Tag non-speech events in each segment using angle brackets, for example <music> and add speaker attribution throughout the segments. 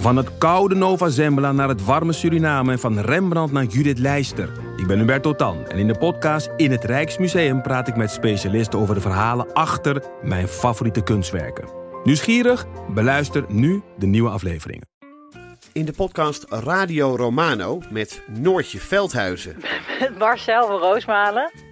Speaker 1: Van het koude Nova Zembla naar het warme Suriname en van Rembrandt naar Judith Leister. Ik ben Hubert Totan en in de podcast In het Rijksmuseum praat ik met specialisten over de verhalen achter mijn favoriete kunstwerken. Nieuwsgierig? Beluister nu de nieuwe afleveringen.
Speaker 2: In de podcast Radio Romano met Noortje Veldhuizen
Speaker 3: Met <laughs> Marcel van Roosmalen.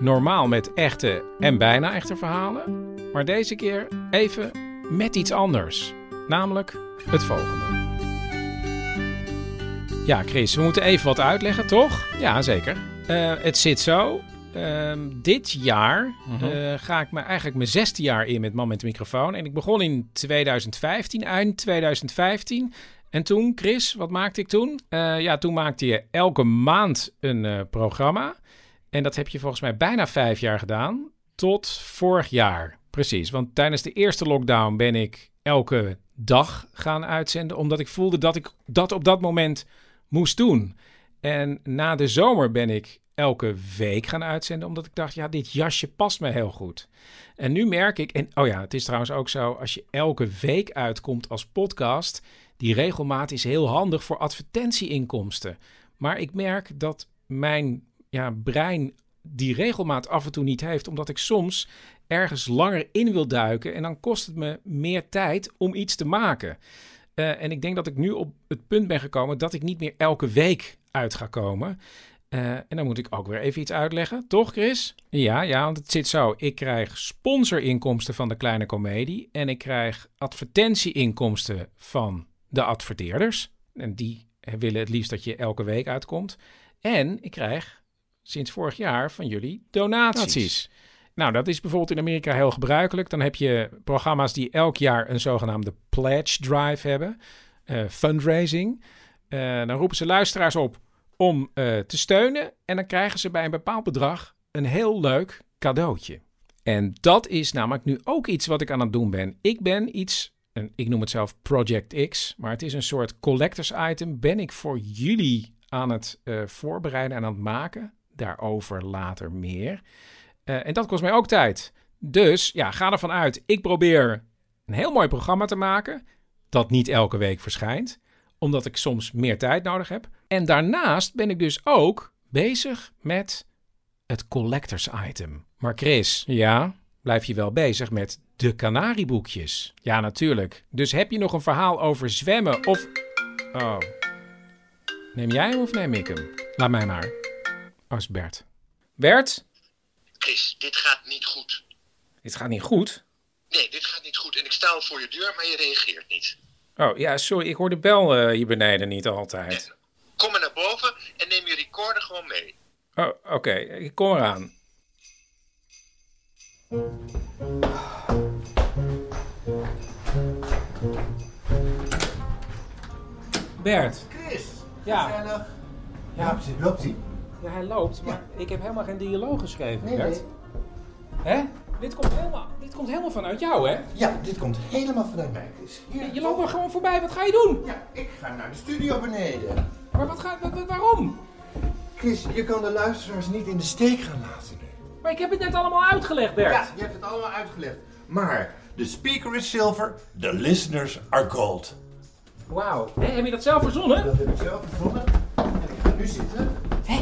Speaker 4: Normaal met echte en bijna echte verhalen. Maar deze keer even met iets anders. Namelijk het volgende. Ja, Chris, we moeten even wat uitleggen, toch? Ja, zeker. Eh, het zit zo. Ehm, dit jaar eh, ga ik me eigenlijk mijn zesde jaar in met Man met de microfoon. En ik begon in 2015, eind 2015. En toen, Chris, wat maakte ik toen? Eh, ja, toen maakte je elke maand een programma. En dat heb je volgens mij bijna vijf jaar gedaan. Tot vorig jaar. Precies. Want tijdens de eerste lockdown ben ik elke dag gaan uitzenden. Omdat ik voelde dat ik dat op dat moment moest doen. En na de zomer ben ik elke week gaan uitzenden. Omdat ik dacht, ja, dit jasje past me heel goed. En nu merk ik, en oh ja, het is trouwens ook zo, als je elke week uitkomt als podcast, die regelmaat is heel handig voor advertentieinkomsten. Maar ik merk dat mijn ja, brein die regelmaat af en toe niet heeft, omdat ik soms ergens langer in wil duiken en dan kost het me meer tijd om iets te maken. Eh, en ik denk dat ik nu op het punt ben gekomen dat ik niet meer elke week uit ga komen. Eh, en dan moet ik ook weer even iets uitleggen, toch Chris? Ja, ja, want het zit zo. Ik krijg sponsorinkomsten van de kleine komedie en ik krijg advertentieinkomsten van de adverteerders. En die willen het liefst dat je elke week uitkomt. En ik krijg sinds vorig jaar van jullie donaties. Nou, dat is bijvoorbeeld in Amerika heel gebruikelijk. Dan heb je programma's die elk jaar een zogenaamde pledge drive hebben, eh, fundraising. Eh, dan roepen ze luisteraars op om eh, te steunen en dan krijgen ze bij een bepaald bedrag een heel leuk cadeautje. En dat is namelijk nu ook iets wat ik aan het doen ben. Ik ben iets, en ik noem het zelf Project X, maar het is een soort collectors item. Ben ik voor jullie aan het voorbereiden en aan het maken. Daarover later meer. Eh, en dat kost mij ook tijd. Dus ja, ga ervan uit. Ik probeer een heel mooi programma te maken. Dat niet elke week verschijnt. Omdat ik soms meer tijd nodig heb. En daarnaast ben ik dus ook bezig met het collectors item. Maar Chris, ja, blijf je wel bezig met de kanarieboekjes? Ja, natuurlijk. Dus heb je nog een verhaal over zwemmen of... Oh. Neem jij hem of neem ik hem? Laat mij maar. Bert. Bert?
Speaker 5: Chris, dit gaat niet goed.
Speaker 4: Dit gaat niet goed.
Speaker 5: Nee, dit gaat niet goed. En ik sta al voor je deur, maar je reageert niet.
Speaker 4: Oh, ja, sorry. Ik hoor de bel eh, hier beneden niet altijd.
Speaker 5: Kom maar naar boven en neem je recorder gewoon mee.
Speaker 4: Oh, oké. Ik kom eraan. Bert.
Speaker 6: Chris,
Speaker 4: Ja.
Speaker 6: gezellig.
Speaker 4: Ja.
Speaker 6: Loopt ie, loopt ie.
Speaker 4: Ja, hij loopt, maar ik heb helemaal geen dialoog geschreven,
Speaker 6: Nee,
Speaker 4: Bert. Hè? Dit komt, helemaal, dit komt helemaal vanuit jou, hè?
Speaker 6: Ja, dit komt helemaal vanuit mij, Chris. Hier,
Speaker 4: Je loopt maar gewoon voorbij. Wat ga je doen?
Speaker 6: Ja, ik ga naar de studio beneden.
Speaker 4: Maar wat ga, wat, wat- waarom?
Speaker 6: Chris, je kan de luisteraars niet in de steek gaan laten nu.
Speaker 4: Maar ik heb het net allemaal uitgelegd, Bert.
Speaker 6: Ja, je hebt het allemaal uitgelegd. Maar, de speaker is silver, de listeners are gold.
Speaker 4: Wauw. Heb je dat zelf verzonnen?
Speaker 6: Dat heb ik zelf verzonnen. En ik ga nu zitten. Hé.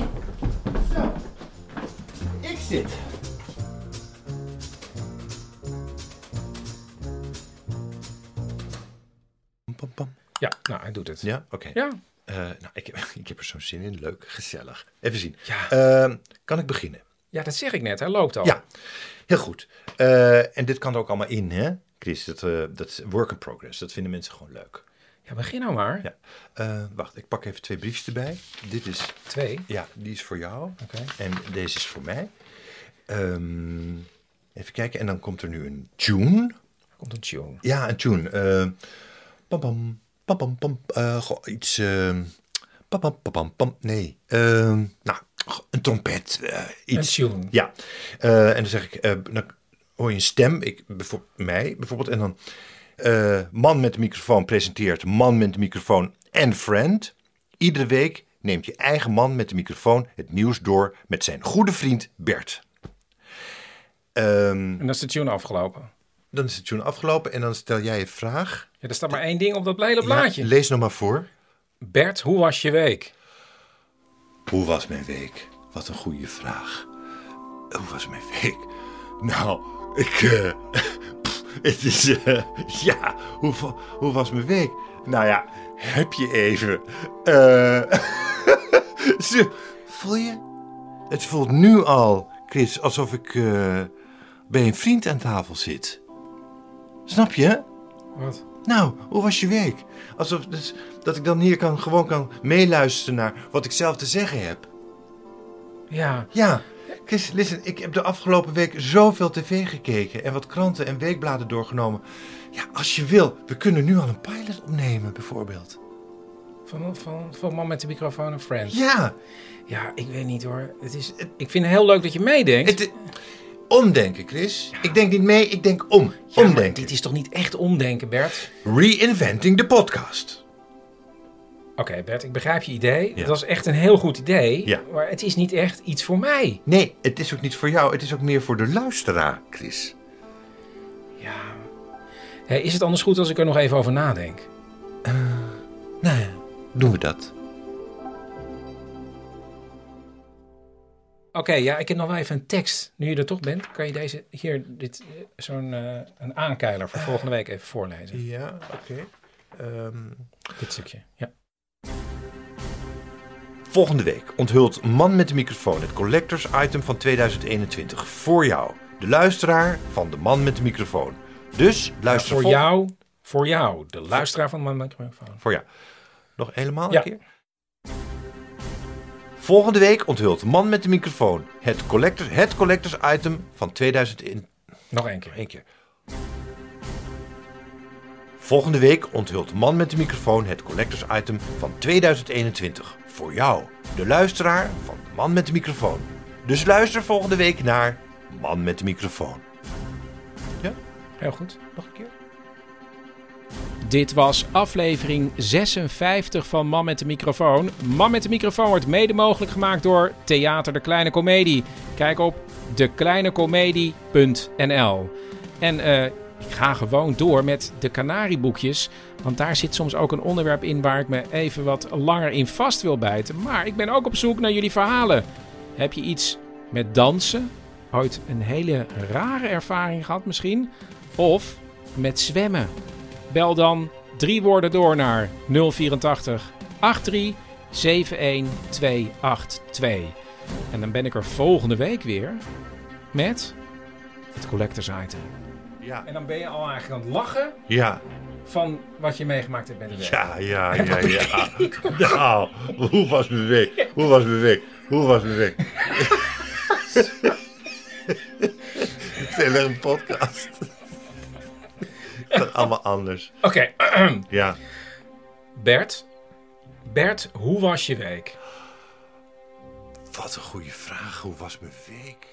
Speaker 4: Ja, nou, hij doet het.
Speaker 6: Ja, oké.
Speaker 4: Ja.
Speaker 6: Eh, nou, ik, heb, <laughs> ik heb er zo'n zin in. Leuk, gezellig. Even zien.
Speaker 4: Ja.
Speaker 6: Ehm, kan ik beginnen?
Speaker 4: Ja, dat zeg ik net. Hij loopt al.
Speaker 6: Ja, heel goed. Eh, en dit kan er ook allemaal in, hè? Chris, dat, eh, dat is work in progress. Dat vinden mensen gewoon leuk.
Speaker 4: Ja, begin nou maar.
Speaker 6: Ja. Wacht, ik pak even twee briefjes erbij. Dit is,
Speaker 4: Twee.
Speaker 6: ja, die is voor jou.
Speaker 4: Oké.
Speaker 6: En deze is voor mij. Ehm, even kijken, en dan komt er nu een tune.
Speaker 4: Komt een tune.
Speaker 6: Ja, een tune. Eh, pam, pam, pam, pam, pam. Eh, goh, iets, eh, Pam, pam, pam, pam. Nee. Ehm, nou, een trompet. eh, iets.
Speaker 4: Een tune.
Speaker 6: Ja. En dan zeg ik, dan hoor je een stem. Ik, bijvoorbeeld, mij bijvoorbeeld. En dan man met de microfoon presenteert man met de microfoon en friend. Iedere week neemt je eigen man met de microfoon het nieuws door met zijn goede vriend Bert. Ehm,
Speaker 4: En dan is de tune afgelopen.
Speaker 6: dan is het tune afgelopen en dan stel jij een vraag.
Speaker 4: Ja, er staat maar één ding op dat hele blaadje.
Speaker 6: Ja, lees nog maar voor.
Speaker 4: Bert, hoe was je week?
Speaker 6: Hoe was mijn week? Wat een goede vraag. Hoe was mijn week? Nou, ik. eh, pff, <laughs> het is. eh, <laughs> ja, hoe, hoe was mijn week? Nou ja, heb je even. eh, <laughs> zo, voel je? Het voelt nu al, Chris, alsof ik bij een vriend aan tafel zit. Snap je?
Speaker 4: Wat?
Speaker 6: Nou, hoe was je week? Alsof dus, dat ik dan hier kan, gewoon kan meeluisteren naar wat ik zelf te zeggen heb.
Speaker 4: Ja,
Speaker 6: Ja, Chris, listen, ik heb de afgelopen week zoveel tv gekeken en wat kranten en weekbladen doorgenomen. Ja, als je wil, we kunnen nu al een pilot opnemen, bijvoorbeeld.
Speaker 4: van, van, van man met de microfoon en friends.
Speaker 6: Ja,
Speaker 4: Ja, ik weet niet hoor. Het is, ik vind het heel leuk dat je meedenkt.
Speaker 6: het, omdenken, Chris. Ik denk niet mee, ik denk om.
Speaker 4: Ja,
Speaker 6: omdenken.
Speaker 4: dit is toch niet echt omdenken, Bert?
Speaker 6: Reinventing the podcast.
Speaker 4: Oké, Bert, ik begrijp je idee.
Speaker 6: Ja.
Speaker 4: Dat is echt een heel goed idee.
Speaker 6: Ja.
Speaker 4: Maar het is niet echt iets voor mij.
Speaker 6: Nee, het is ook niet voor jou, het is ook meer voor de luisteraar, Chris.
Speaker 4: Ja. Is het anders goed als ik er nog even over nadenk?
Speaker 6: Nou ja, doen we dat.
Speaker 4: Oké, ja, ik heb nog wel even een tekst. Nu je er toch bent, kan je deze hier, dit, eh, zo'n eh, een aankeiler voor volgende week even voorlezen.
Speaker 6: Ja, oké. Ehm,
Speaker 4: Dit stukje. Ja.
Speaker 6: Volgende week onthult Man met de microfoon het collectors item van 2021 voor jou, de luisteraar van de Man met de microfoon. Dus luister
Speaker 4: voor
Speaker 6: vol-
Speaker 4: jou, voor jou, de luisteraar van mijn microfoon.
Speaker 6: Voor jou. Nog helemaal een
Speaker 4: Ja.
Speaker 6: keer. Volgende week onthult Man met de microfoon het collectors, het collectors item van 2021.
Speaker 4: Nog één keer.
Speaker 6: Eén keer. Volgende week onthult Man met de microfoon het collectors item van 2021. Voor jou, de luisteraar van Man met de microfoon. Dus luister volgende week naar Man met de microfoon.
Speaker 4: Heel goed.
Speaker 6: Nog een keer?
Speaker 4: Dit was aflevering 56 van Man met de microfoon. Man met de microfoon wordt mede mogelijk gemaakt door Theater de Kleine Comedie. Kijk op dekleinecomedie.nl. En eh, ik ga gewoon door met de Canarieboekjes. Want daar zit soms ook een onderwerp in waar ik me even wat langer in vast wil bijten. Maar ik ben ook op zoek naar jullie verhalen. Heb je iets met dansen? Ooit een hele rare ervaring gehad misschien? Of met zwemmen? Bel dan drie woorden door naar 084 83 71 282. En dan ben ik er volgende week weer met het collectors item.
Speaker 6: Ja.
Speaker 4: En dan ben je al eigenlijk aan het lachen
Speaker 6: Ja,
Speaker 4: van wat je meegemaakt hebt bij de week.
Speaker 6: ja, ja, ja, ja. <laughs> Nou, hoe was mijn week? Hoe was mijn week? Hoe was mijn week? <laughs> <laughs> Het is een podcast. <laughs> Allemaal anders.
Speaker 4: Oké, <clears throat>
Speaker 6: Ja.
Speaker 4: Bert. Bert, hoe was je week?
Speaker 6: Wat een goede vraag. Hoe was mijn week?